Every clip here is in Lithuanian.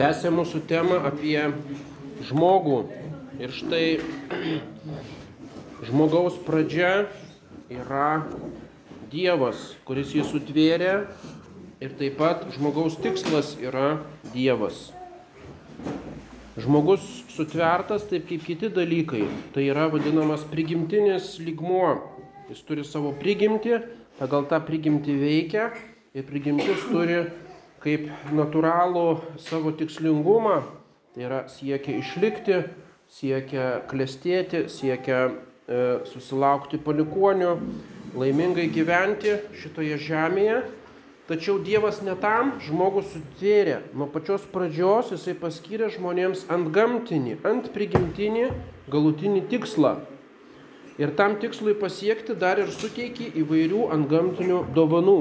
Tęsė mūsų temą apie žmogų. Ir štai žmogaus pradžia yra Dievas, kuris jį sutvėrė ir taip pat žmogaus tikslas yra Dievas. Žmogus sutvertas taip kaip kiti dalykai. Tai yra vadinamas prigimtinis lygmuo. Jis turi savo prigimtį, pagal tą prigimtį veikia ir prigimtis turi kaip natūralų savo tikslingumą, tai yra siekia išlikti, siekia klestėti, siekia e, susilaukti palikonių, laimingai gyventi šitoje žemėje. Tačiau Dievas netam žmogus sutvėrė. Nuo pačios pradžios jisai paskyrė žmonėms ant gamtinį, ant prigimtinį galutinį tikslą. Ir tam tikslui pasiekti dar ir suteikė įvairių ant gamtinių dovanų.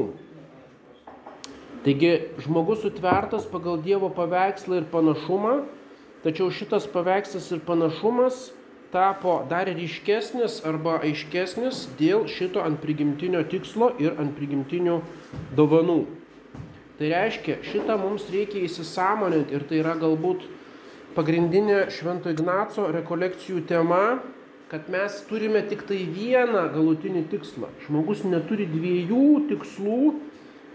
Taigi žmogus sutvertas pagal Dievo paveikslą ir panašumą, tačiau šitas paveikslas ir panašumas tapo dar ryškesnis arba aiškesnis dėl šito ant prigimtinio tikslo ir ant prigimtinių dovanų. Tai reiškia, šitą mums reikia įsisamoninti ir tai yra galbūt pagrindinė Švento Ignaco rekolekcijų tema, kad mes turime tik tai vieną galutinį tikslą. Žmogus neturi dviejų tikslų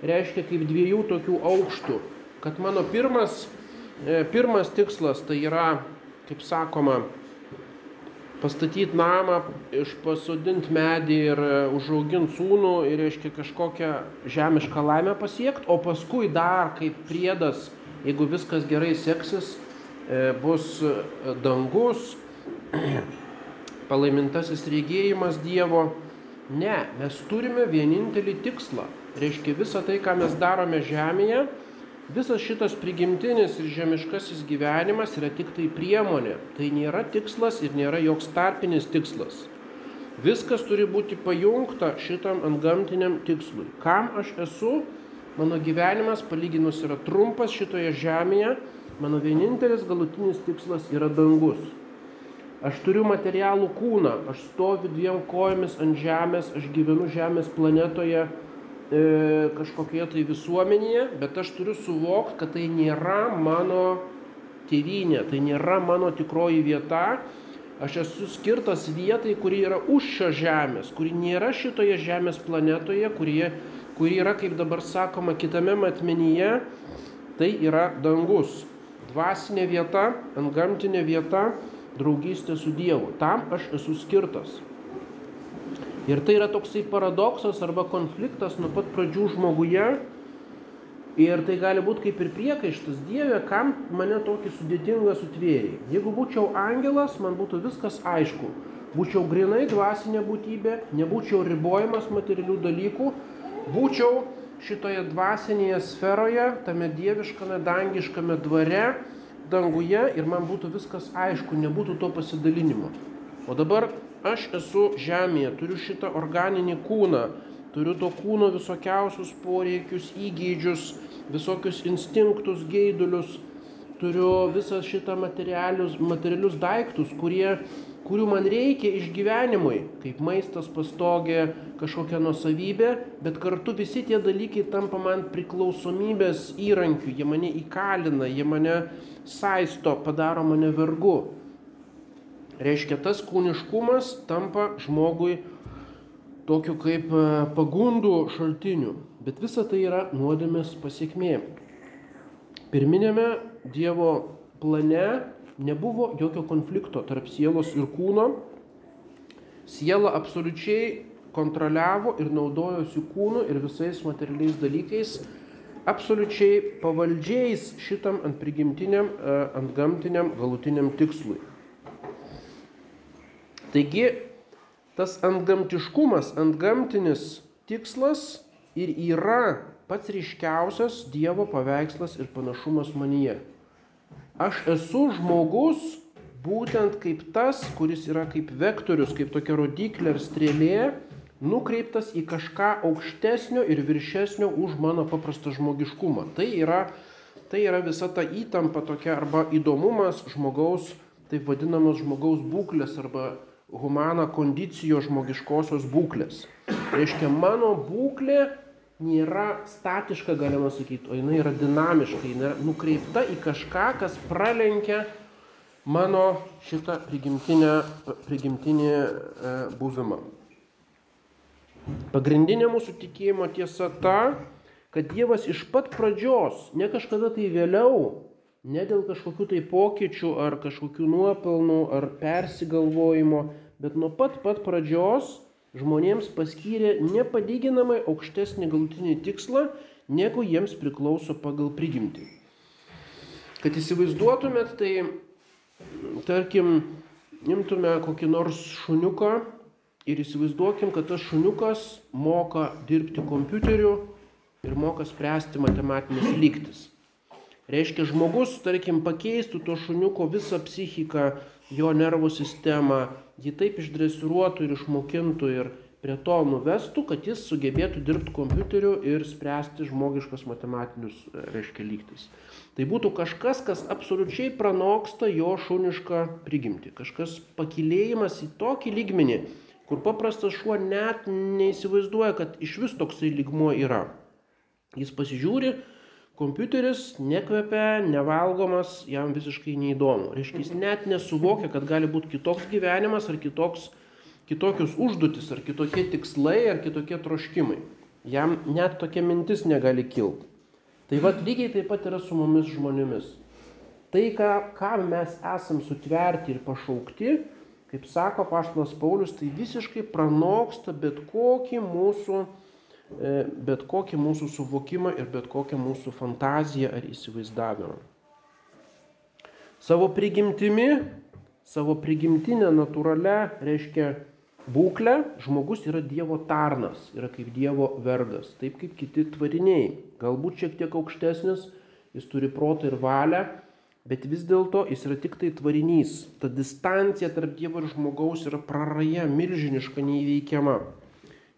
reiškia kaip dviejų tokių aukštų. Kad mano pirmas, e, pirmas tikslas tai yra, kaip sakoma, pastatyti namą, išpasodinti medį ir e, užauginti sūnų ir, reiškia, kažkokią žemišką laimę pasiekti, o paskui dar kaip priedas, jeigu viskas gerai seksis, e, bus dangus, palaimintasis regėjimas Dievo. Ne, mes turime vienintelį tikslą Reiškia, visa tai, ką mes darome žemėje, visas šitas prigimtinis ir žemiškasis gyvenimas yra tik tai priemonė. Tai nėra tikslas ir nėra joks tarpinis tikslas. Viskas turi būti pajungta šitam antgamtiniam tikslui. Kam aš esu? Mano gyvenimas palyginus yra trumpas šitoje žemėje. Mano vienintelis galutinis tikslas yra dangus. Aš turiu materialų kūną, aš stoviu dviem kojomis ant žemės, aš gyvenu žemės planetoje e, kažkokioje tai visuomenėje, bet aš turiu suvokti, kad tai nėra mano tėvynė, tai nėra mano tikroji vieta. Aš esu skirtas vietai, kuri yra už šios žemės, kuri nėra šitoje žemės planetoje, kurie, kuri yra, kaip dabar sakoma, kitame matmenyje, tai yra dangus. Dvasinė vieta, antgamtinė vieta, draugystė su Dievu. Tam aš esu skirtas. Ir tai yra toksai paradoksas arba konfliktas nuo pat pradžių žmoguje. Ir tai gali būti kaip ir priekaištas Dieve, kam mane tokį sudėtingą sutvėrė. Jeigu būčiau angelas, man būtų viskas aišku. Būčiau grinai dvasinė būtybė, nebūčiau ribojamas materialių dalykų, būčiau šitoje dvasinėje sferoje, tame dieviškame, dangiškame dvare, danguje ir man būtų viskas aišku, nebūtų to pasidalinimo. O dabar aš esu žemėje, turiu šitą organinį kūną, turiu to kūno visokiausius poreikius, įgydžius, visokius instinktus, geidulius, turiu visą šitą materialius, materialius daiktus, kurie, kurių man reikia išgyvenimui, kaip maistas, pastogė, kažkokia nusavybė, bet kartu visi tie dalykai tampa man priklausomybės įrankiu, jie mane įkalina, jie mane saisto, padaro mane vergu. Reiškia, tas kūniškumas tampa žmogui tokiu kaip e, pagundų šaltiniu. Bet visa tai yra nuodėmės pasiekmė. Pirminėme Dievo plane nebuvo jokio konflikto tarp sielos ir kūno. Siela absoliučiai kontroliavo ir naudojosi kūnu ir visais materialiais dalykais, absoliučiai pavaldžiais šitam ant prigimtiniam, e, ant gamtiniam galutiniam tikslui. Taigi tas antgamtiškumas, antgamtinis tikslas ir yra pats ryškiausias Dievo paveikslas ir panašumas manyje. Aš esu žmogus būtent kaip tas, kuris yra kaip vektorius, kaip tokia rodiklė ar strėlė, nukreiptas į kažką aukštesnio ir viršesnio už mano paprastą žmogiškumą. Tai yra, tai yra visa ta įtampa tokia arba įdomumas žmogaus, taip vadinamos žmogaus būklės arba humana kondicijos žmogiškosios būklės. Reiškia, mano būklė nėra statiška, galima sakyti, o jinai yra dinamiška, jinai yra nukreipta į kažką, kas pralenkia mano šitą prigimtinį e, buvimą. Pagrindinė mūsų tikėjimo tiesa ta, kad Dievas iš pat pradžios, ne kažkada tai vėliau, ne dėl kažkokių tai pokyčių ar kažkokių nuopelnų ar persigalvojimo, bet nuo pat pat pradžios žmonėms paskyrė nepalyginamai aukštesnį galutinį tikslą, negu jiems priklauso pagal prigimtį. Kad įsivaizduotumėt, tai tarkim, imtume kokį nors šuniuką ir įsivaizduokim, kad tas šuniukas moka dirbti kompiuteriu ir moka spręsti matematinės lygtis. Reiškia, žmogus, tarkim, pakeistų to šuniuko visą psichiką, jo nervų sistemą, jį taip išdresiruotų ir išmokintų ir prie to nuvestų, kad jis sugebėtų dirbti kompiuteriu ir spręsti žmogiškas matematinius, reiškia, lygtis. Tai būtų kažkas, kas absoliučiai pranoksta jo šunišką prigimtį. Kažkas pakilėjimas į tokį lygmenį, kur paprastas šuo net neįsivaizduoja, kad iš vis toksai lygmuo yra. Jis pasižiūri, kompiuteris nekvepia, nevalgomas, jam visiškai neįdomu. Reiškia, jis net nesuvokia, kad gali būti kitoks gyvenimas ar kitoks, kitokios užduotis, ar kitokie tikslai, ar kitokie troškimai. Jam net tokia mintis negali kilti. Tai vad lygiai taip pat yra su mumis žmonėmis. Tai, ką, ką mes esam sutverti ir pašaukti, kaip sako Paštalas Paulius, tai visiškai pranoksta bet kokį mūsų bet kokį mūsų suvokimą ir bet kokią mūsų fantaziją ar įsivaizdavimą. Savo prigimtimi, savo prigimtinę natūralią, reiškia būklę, žmogus yra Dievo tarnas, yra kaip Dievo vergas, taip kaip kiti tvariniai. Galbūt šiek tiek aukštesnis, jis turi protą ir valią, bet vis dėlto jis yra tik tai tvarinys. Ta distancija tarp Dievo ir žmogaus yra praraja, milžiniška, neįveikiama.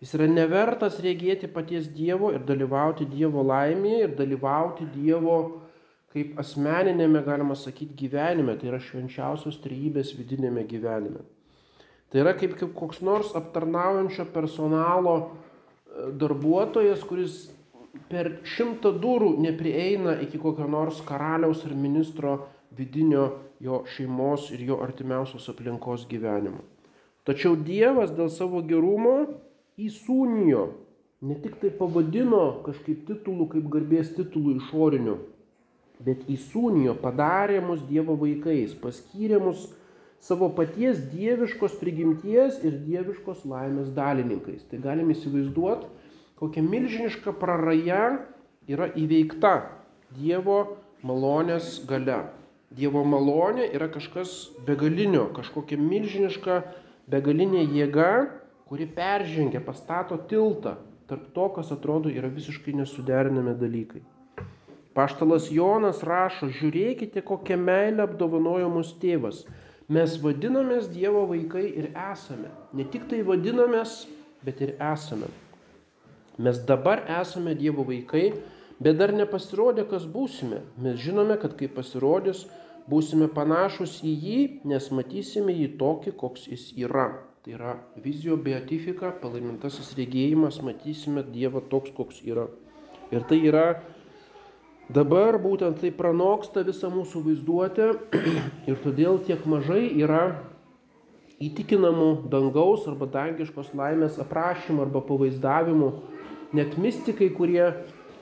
Jis yra nevertas regėti paties Dievo ir dalyvauti Dievo laimėje ir dalyvauti Dievo kaip asmeninėme, galima sakyti, gyvenime, tai yra švenčiausios trybės vidinėme gyvenime. Tai yra kaip, kaip koks nors aptarnaujančio personalo e, darbuotojas, kuris per šimtą durų neprieina iki kokio nors karaliaus ar ministro vidinio jo šeimos ir jo artimiausios aplinkos gyvenimo. Tačiau Dievas dėl savo gerumo įsūnijo, ne tik tai pavadino kažkaip titulų, kaip garbės titulų išorinių, bet įsūnijo, padarė mus Dievo vaikais, paskyrė mus savo paties dieviškos prigimties ir dieviškos laimės dalininkais. Tai galime įsivaizduoti, kokia milžiniška praraja yra įveikta Dievo malonės gale. Dievo malonė yra kažkas begalinio, kažkokia milžiniška begalinė jėga, kuri peržengia, pastato tiltą tarp to, kas atrodo yra visiškai nesuderinami dalykai. Paštalas Jonas rašo, žiūrėkite, kokią meilę apdovanojo mūsų tėvas. Mes vadinamės Dievo vaikai ir esame. Ne tik tai vadinamės, bet ir esame. Mes dabar esame Dievo vaikai, bet dar nepasirodė, kas būsime. Mes žinome, kad kai pasirodys, būsime panašus į jį, nes matysime jį tokį, koks jis yra. Tai yra vizijo beatifika, palaimintasis regėjimas, matysime Dievą toks, koks yra. Ir tai yra dabar būtent tai pranoksta visą mūsų vaizduotę ir todėl tiek mažai yra įtikinamų dangaus arba dangiškos laimės aprašymų arba pavaizdavimų. Net mystikai, kurie,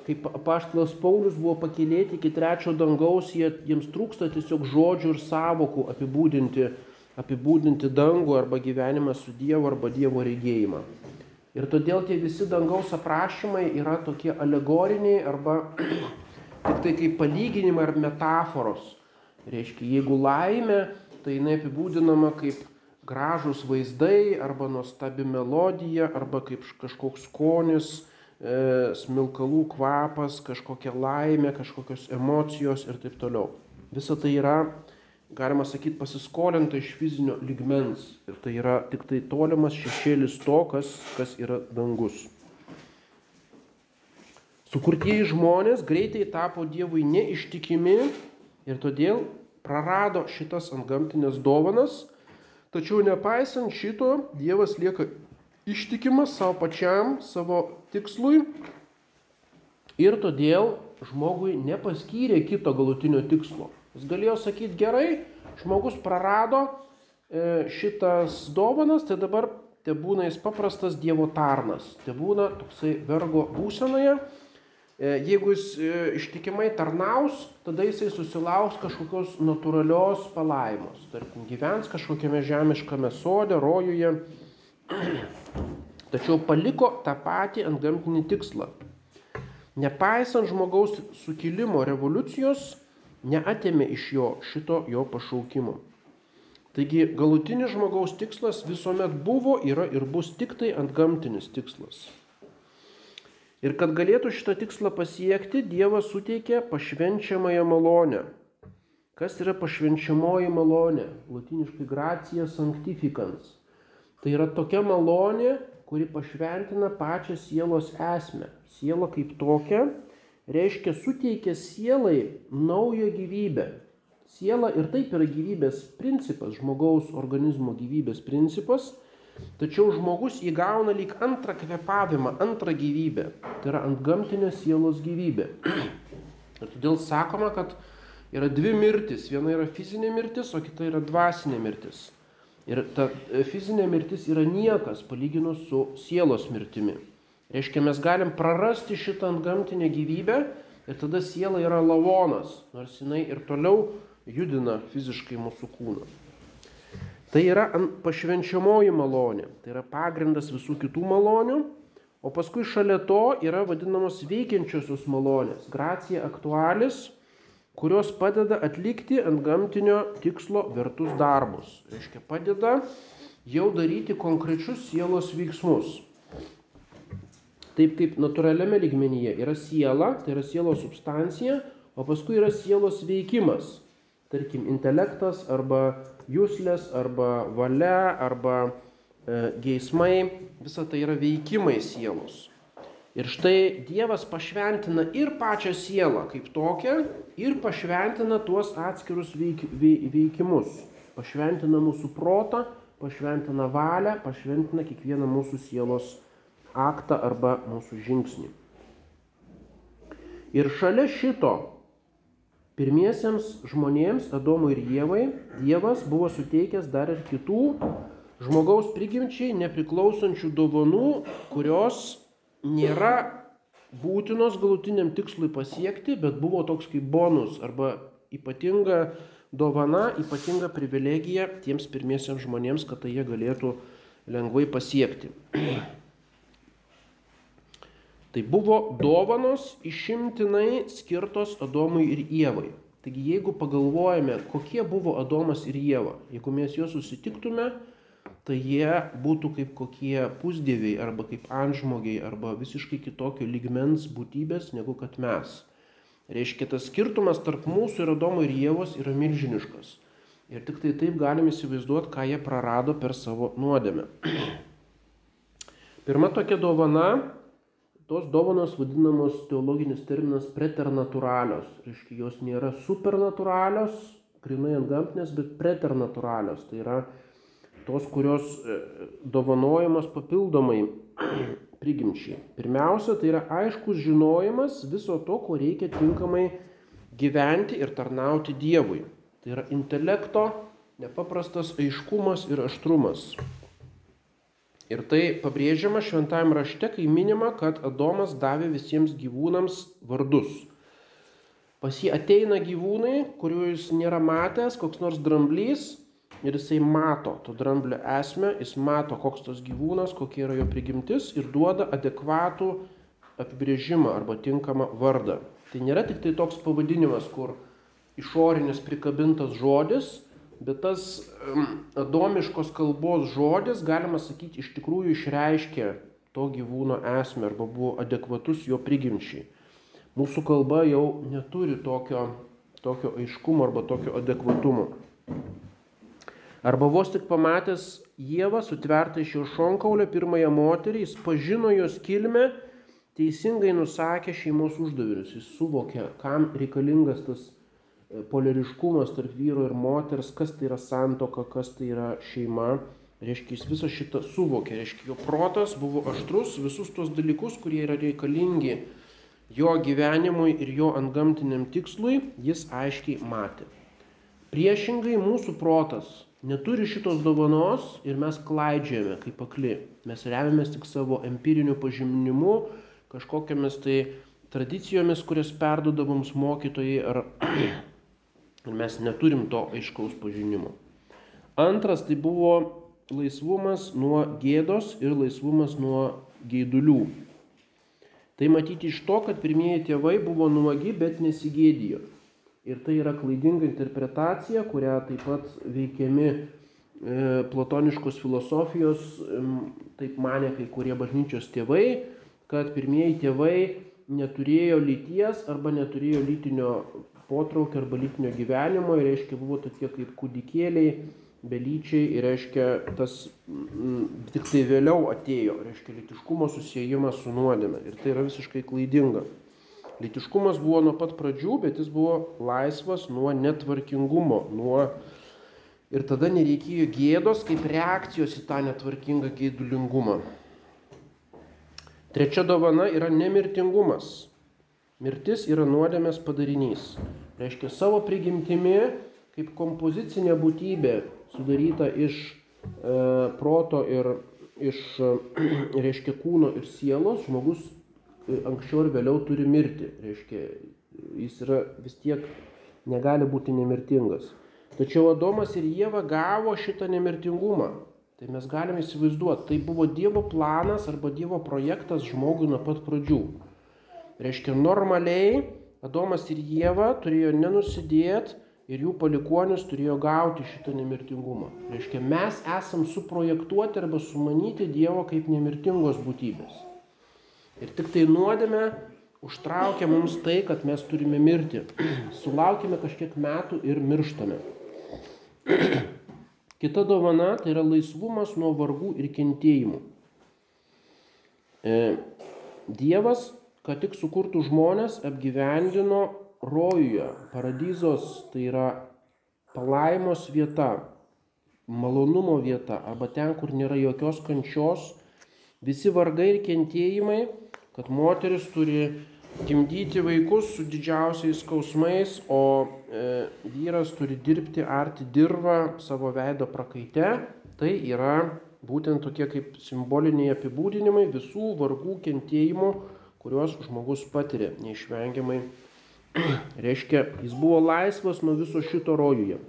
kaip paštlas Paulius, buvo pakilėti iki trečio dangaus, jie, jiems trūksta tiesiog žodžių ir savokų apibūdinti apibūdinti dangų arba gyvenimą su Dievu arba Dievo regėjimą. Ir todėl tie visi dangaus aprašymai yra tokie alegoriniai arba tik tai kaip palyginimai ar metaforos. Reiškia, jeigu laimė, tai jinai apibūdinama kaip gražus vaizdai arba nuostabi melodija arba kaip kažkoks skonis, e, smilkalų kvapas, kažkokia laimė, kažkokios emocijos ir taip toliau. Visa tai yra galima sakyti, pasiskolinta iš fizinio ligmens. Ir tai yra tik tai tolimas šešėlis to, kas, kas yra dangus. Sukurtieji žmonės greitai tapo Dievui neištikimi ir todėl prarado šitas antgamtinės dovanas, tačiau nepaisant šito, Dievas lieka ištikimas savo pačiam, savo tikslui Ir todėl žmogui nepaskyrė kito galutinio tikslo. Jis galėjo sakyti, gerai, žmogus prarado e, šitas dovanas, tai dabar te būna jis paprastas Dievo tarnas, te būna toksai vergo būsenoje. E, jeigu jis e, ištikimai tarnaus, tada jisai susilauks kažkokios natūralios palaimos. Tarkim, gyvens kažkokiame žemiškame sode, rojuje. Tačiau paliko tą patį ant gamtinį tikslą. Nepaisant žmogaus sukilimo revoliucijos, neatėmė iš jo šito jo pašaukimo. Taigi galutinis žmogaus tikslas visuomet buvo, yra ir bus tik tai ant gamtinis tikslas. Ir kad galėtų šitą tikslą pasiekti, Dievas suteikė pašvenčiamąją malonę. Kas yra pašvenčiamoji malonė? Latiniškai gracija sanctificans. Tai yra tokia malonė, kuri pašventina pačią sielos esmę. Siela kaip tokia reiškia suteikia sielai naują gyvybę. Siela ir taip yra gyvybės principas, žmogaus organizmo gyvybės principas, tačiau žmogus įgauna lyg antrą kvepavimą, antrą gyvybę. Tai yra ant gamtinė sielos gyvybė. Ir todėl sakoma, kad yra dvi mirtis. Viena yra fizinė mirtis, o kita yra dvasinė mirtis. Ir ta fizinė mirtis yra niekas palyginus su sielos mirtimi. Reiškia, mes galim prarasti šitą ant gamtinę gyvybę ir tada siela yra lavonas, nors jinai ir toliau judina fiziškai mūsų kūną. Tai yra pašvenčiamoji malonė, tai yra pagrindas visų kitų malonių, o paskui šalia to yra vadinamos veikiančiosios malonės, gracija aktualis, kurios padeda atlikti ant gamtinio tikslo vertus darbus. Reiškia, padeda jau daryti konkrečius sielos veiksmus. Taip kaip natūraliame lygmenyje yra siela, tai yra sielos substancija, o paskui yra sielos veikimas tarkim, intelektas arba jūslės arba valia arba e, geismai, visa tai yra veikimai sielos. Ir štai Dievas pašventina ir pačią sielą kaip tokią, ir pašventina tuos atskirus veik, veik, veikimus. Pašventina mūsų protą, pašventina valią, pašventina kiekvieną mūsų sielos aktą arba mūsų žingsnį. Ir šalia šito Pirmiesiems žmonėms, Adomui ir Jėvai, Dievas buvo suteikęs dar ir kitų žmogaus prigimčiai nepriklausančių dovanų, kurios nėra būtinos galutiniam tikslui pasiekti, bet buvo toks kaip bonus arba ypatinga dovana, ypatinga privilegija tiems pirmiesiems žmonėms, kad tai jie galėtų lengvai pasiekti. Tai buvo dovanos išimtinai skirtos Adomui ir Jėvai. Taigi jeigu pagalvojame, kokie buvo Adomas ir Jėva, jeigu mes juos susitiktume, tai jie būtų kaip kokie pusdieviai arba kaip antžmogiai arba visiškai kitokio lygmens būtybės negu kad mes. Reiškia, tas skirtumas tarp mūsų ir Adomo ir Jėvos yra milžiniškas. Ir tik tai taip galim įsivaizduoti, ką jie prarado per savo nuodėmę. Pirma tokia dovana tos dovanos vadinamos teologinis terminas preternatūralios. Reiškia, jos nėra supernatūralios, grinai ant gamtinės, bet preternatūralios. Tai yra tos, kurios e, dovanojamos papildomai prigimčiai. Pirmiausia, tai yra aiškus žinojimas viso to, ko reikia tinkamai gyventi ir tarnauti Dievui. Tai yra intelekto nepaprastas aiškumas ir aštrumas. Ir tai pabrėžiama šventajame rašte, kai minima, kad Adomas davė visiems gyvūnams vardus. Pas jį ateina gyvūnai, kurių jis nėra matęs, koks nors dramblys, ir jisai mato to dramblio esmę, jis mato, koks tas gyvūnas, kokia yra jo prigimtis ir duoda adekvatų apibrėžimą arba tinkamą vardą. Tai nėra tik tai toks pavadinimas, kur išorinis prikabintas žodis, bet tas adomiškos kalbos žodis, galima sakyti, iš tikrųjų išreiškė to gyvūno esmę arba buvo adekvatus jo prigimčiai. Mūsų kalba jau neturi tokio, tokio aiškumo arba tokio adekvatumo. Arba vos tik pamatęs Jėvą sutvertą iš jo šonkaulio pirmąją moterį, jis pažino jos kilmę, teisingai nusakė šeimos uždavinius. Jis suvokė, kam reikalingas tas polariškumas tarp vyro ir moters, kas tai yra santoka, kas tai yra šeima. Reiškia, jis visą šitą suvokė, reiškia, jo protas buvo aštrus, visus tos dalykus, kurie yra reikalingi jo gyvenimui ir jo antgamtiniam tikslui jis aiškiai matė. Priešingai mūsų protas neturi šitos dovanos ir mes klaidžiame kaip akli. Mes remiamės tik savo empiriniu pažyminimu, kažkokiamis tai tradicijomis, kurias perduoda mums mokytojai ar ir mes neturim to aiškaus pažinimo. Antras tai buvo laisvumas nuo gėdos ir laisvumas nuo gėdulių. Tai matyti iš to, kad pirmieji tėvai buvo nuogi, bet nesigėdijo. Ir tai yra klaidinga interpretacija, kurią taip pat veikiami e, platoniškos filosofijos, e, taip mane kai kurie bažnyčios tėvai, kad pirmieji tėvai neturėjo lyties arba neturėjo lytinio potraukio arba lytinio gyvenimo ir reiškia buvo tokie kaip kūdikėliai belyčiai ir reiškia tas m, tik tai vėliau atėjo, reiškia litiškumo susijimas su nuodėme. Ir tai yra visiškai klaidinga. Litiškumas buvo nuo pat pradžių, bet jis buvo laisvas nuo netvarkingumo, nuo... Ir tada nereikėjo gėdos kaip reakcijos į tą netvarkingą gėdulingumą. Trečia dovana yra nemirtingumas. Mirtis yra nuodėmės padarinys. Reiškia savo prigimtimi kaip kompozicinė būtybė sudaryta iš e, proto ir iš, e, reiškia, kūno ir sielos, žmogus e, anksčiau ir vėliau turi mirti. Reiškia, jis yra vis tiek negali būti nemirtingas. Tačiau Adomas ir Jėva gavo šitą nemirtingumą. Tai mes galime įsivaizduoti, tai buvo Dievo planas arba Dievo projektas žmogui nuo pat pradžių. Reiškia, normaliai Adomas ir Jėva turėjo nenusidėti ir jų palikuonis turėjo gauti šitą nemirtingumą. Reiškia, mes esam suprojektuoti arba sumanyti Dievo kaip nemirtingos būtybės. Ir tik tai nuodėme užtraukia mums tai, kad mes turime mirti. Sulaukime kažkiek metų ir mirštame. Kita dovana tai yra laisvumas nuo vargų ir kentėjimų. E, Dievas, kad tik sukurtų žmonės, apgyvendino rojuje, paradizos tai yra palaimos vieta, malonumo vieta, arba ten, kur nėra jokios kančios, visi vargai ir kentėjimai, kad moteris turi gimdyti vaikus su didžiausiais skausmais, o e, vyras turi dirbti, arti dirbą savo veido prakaite, tai yra būtent tokie kaip simboliniai apibūdinimai visų vargų kentėjimų, kuriuos žmogus patiria neišvengiamai Reiškia, jis buvo laisvas nuo viso šito rojuje.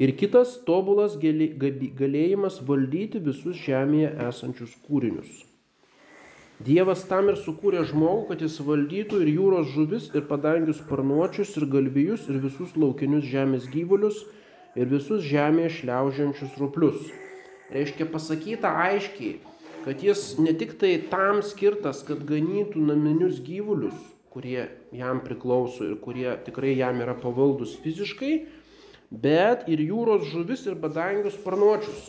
Ir kitas tobulas galėjimas valdyti visus žemėje esančius kūrinius. Dievas tam ir sukūrė žmogų, kad jis valdytų ir jūros žuvis, ir padangius sparnuočius, ir galvijus, ir visus laukinius žemės gyvulius, ir visus žemėje šliaužiančius ruplius. Reiškia pasakyta aiškiai, kad jis ne tik tai tam skirtas, kad ganytų naminius gyvulius, kurie jam priklauso ir kurie tikrai jam yra pavaldus fiziškai, bet ir jūros žuvis ir badangius sparnuočius.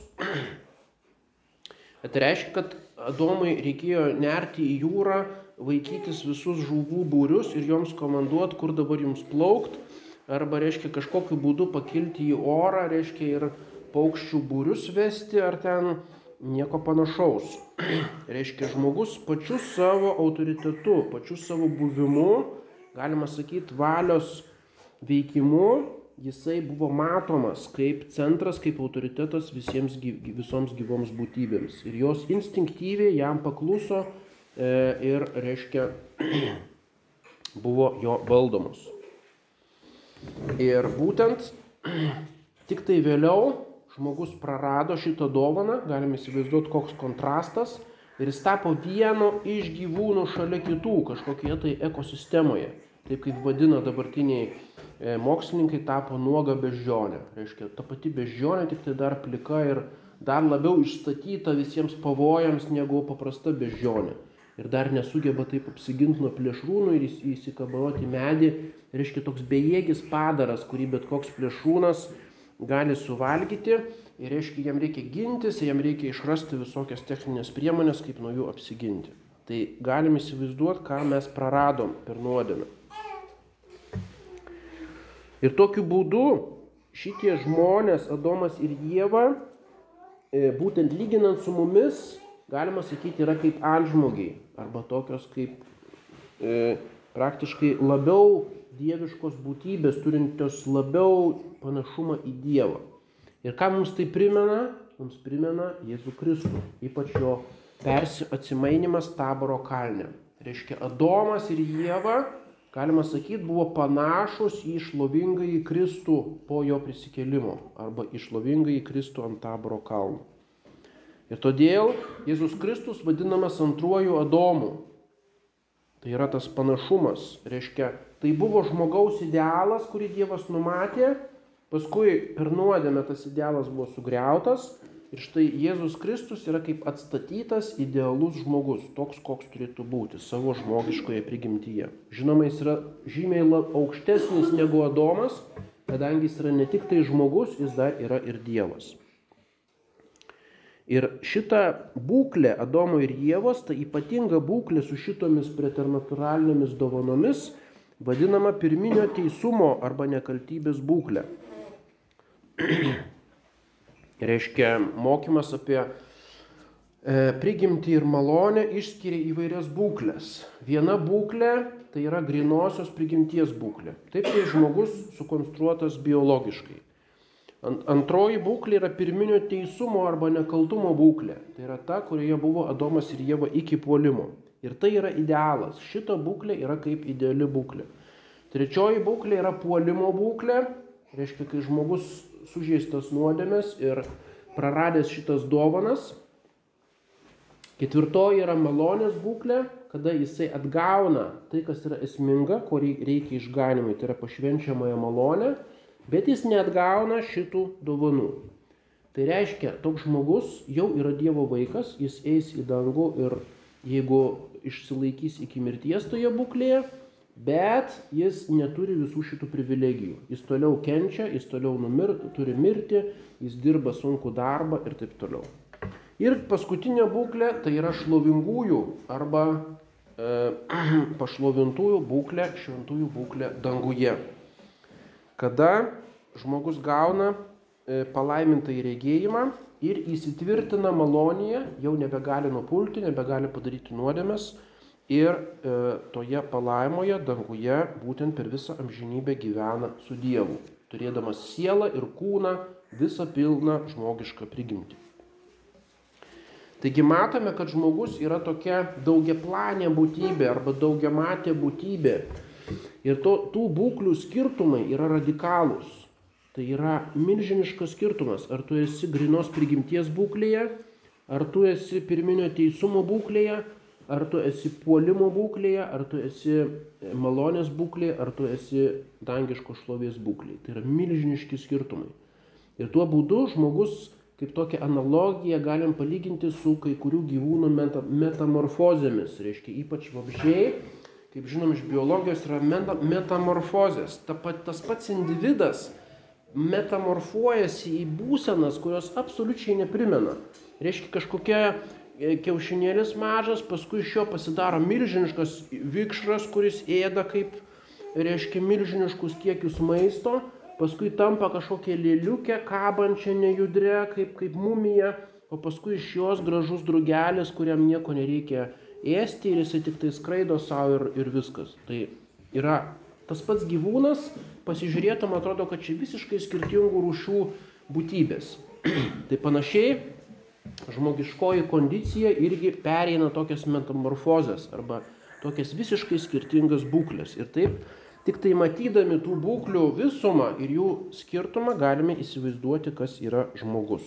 Tai reiškia, kad Adomui reikėjo nerti į jūrą, vaikytis visus žuvų būrius ir joms komanduoti, kur dabar jums plaukt, arba reiškia kažkokiu būdu pakilti į orą, reiškia ir paukščių būrius vesti, ar ten nieko panašaus. Reiškia, žmogus pačiu savo autoritetu, pačiu savo buvimu, galima sakyti, valios veikimu, jisai buvo matomas kaip centras, kaip autoritetas visiems, visoms gyvoms būtybėms. Ir jos instinktyviai jam pakluso e, ir, reiškia, buvo jo valdomos. Ir būtent tik tai vėliau žmogus prarado šitą dovaną, galime įsivaizduoti, koks kontrastas, ir jis tapo vienu iš gyvūnų šalia kitų kažkokioje tai ekosistemoje. Taip kaip vadina dabartiniai e, mokslininkai, tapo nuoga beždžionė. Reiškia, ta pati beždžionė tik tai dar plika ir dar labiau išstatyta visiems pavojams negu paprasta beždžionė. Ir dar nesugeba taip apsiginti nuo plėšrūnų ir įsikabaroti medį. Reiškia, toks bejėgis padaras, kurį bet koks plėšrūnas gali suvalgyti ir reiškia, jam reikia gintis, jam reikia išrasti visokias techninės priemonės, kaip nuo jų apsiginti. Tai galim įsivaizduoti, ką mes praradom per nuodėmę. Ir tokiu būdu šitie žmonės, Adomas ir Jėva, e, būtent lyginant su mumis, galima sakyti, yra kaip antžmogiai arba tokios kaip e, praktiškai labiau dieviškos būtybės, turinčios labiau panašumą į Dievą. Ir ką mums tai primena? Mums primena Jėzų Kristų, ypač jo persi atsimainimas taboro kalne. Reiškia, Adomas ir Jėva, galima sakyti, buvo panašus į šlovingąjį Kristų po jo prisikėlimo arba į šlovingąjį Kristų ant taboro kalno. Ir todėl Jėzus Kristus vadinamas antruoju Adomu. Tai yra tas panašumas. Reiškia, tai buvo žmogaus idealas, kurį Dievas numatė, paskui per nuodėmę tas idealas buvo sugriautas ir štai Jėzus Kristus yra kaip atstatytas idealus žmogus, toks koks turėtų būti savo žmogiškoje prigimtyje. Žinoma, jis yra žymiai aukštesnis negu Adomas, kadangi jis yra ne tik tai žmogus, jis dar yra ir Dievas. Ir šita būklė Adomo ir Jėvos, ta ypatinga būklė su šitomis preternatūralinėmis dovanomis, vadinama pirminio teisumo arba nekaltybės būklė. Reiškia, mokymas apie e, prigimtį ir malonę išskiria įvairias būklės. Viena būklė tai yra grinosios prigimties būklė. Taip tai žmogus sukonstruotas biologiškai. Antroji būklė yra pirminio teisumo arba nekaltumo būklė. Tai yra ta, kurioje buvo Adomas ir Jėva iki puolimo. Ir tai yra idealas. Šita būklė yra kaip ideali būklė. Trečioji būklė yra puolimo būklė. Reiškia, kai žmogus sužeistas nuodėmės ir praradęs šitas dovanas. Ketvirtoji yra malonės būklė, kada jisai atgauna tai, kas yra esminga, ko reikia išganimui. Tai yra pašvenčiamoje malonė bet jis neatgauna šitų dovanų. Tai reiškia, toks žmogus jau yra Dievo vaikas, jis eis į dangų ir jeigu išsilaikys iki mirties toje būklėje, bet jis neturi visų šitų privilegijų. Jis toliau kenčia, jis toliau numir, turi mirti, jis dirba sunku darbą ir taip toliau. Ir paskutinė būklė tai yra šlovingųjų arba e, pašlovintųjų būklė, šventųjų būklė danguje kada žmogus gauna e, palaimintą įregėjimą ir įsitvirtina malonėje, jau nebegali nupulti, nebegali padaryti nuodėmės ir e, toje palaimoje danguje būtent per visą amžinybę gyvena su Dievu, turėdamas sielą ir kūną visą pilną žmogišką prigimtį. Taigi matome, kad žmogus yra tokia daugiaplanė būtybė arba daugiamatė būtybė, Ir to, tų būklių skirtumai yra radikalūs. Tai yra milžiniškas skirtumas, ar tu esi grinos prigimties būklėje, ar tu esi pirminio teisumo būklėje, ar tu esi puolimo būklėje, ar tu esi malonės būklėje, ar tu esi dangiško šlovės būklėje. Tai yra milžiniški skirtumai. Ir tuo būdu žmogus, kaip tokią analogiją, galim palyginti su kai kurių gyvūnų metamorfozėmis. Reiškia, ypač vabžiai kaip žinom iš biologijos, yra metamorfozės. Ta, tas pats individas metamorfuojasi į būsenas, kurios absoliučiai neprimena. Reiškia kažkokia e, kiaušinėlis mažas, paskui iš jo pasidaro milžiniškas vikšras, kuris ėda kaip, reiškia, milžiniškus kiekius maisto, paskui tampa kažkokia lėliukė, kabančia nejudre, kaip, kaip mumija, o paskui iš jos gražus drugelis, kuriam nieko nereikia ėsti ir jisai tik tai skraido savo ir, ir viskas. Tai yra tas pats gyvūnas, pasižiūrėtum atrodo, kad čia visiškai skirtingų rūšių būtybės. tai panašiai žmogiškoji kondicija irgi pereina tokias metamorfozes arba tokias visiškai skirtingas būklės. Ir taip, tik tai matydami tų būklių visumą ir jų skirtumą galime įsivaizduoti, kas yra žmogus.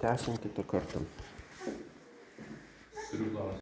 Tęsim kitą kartą.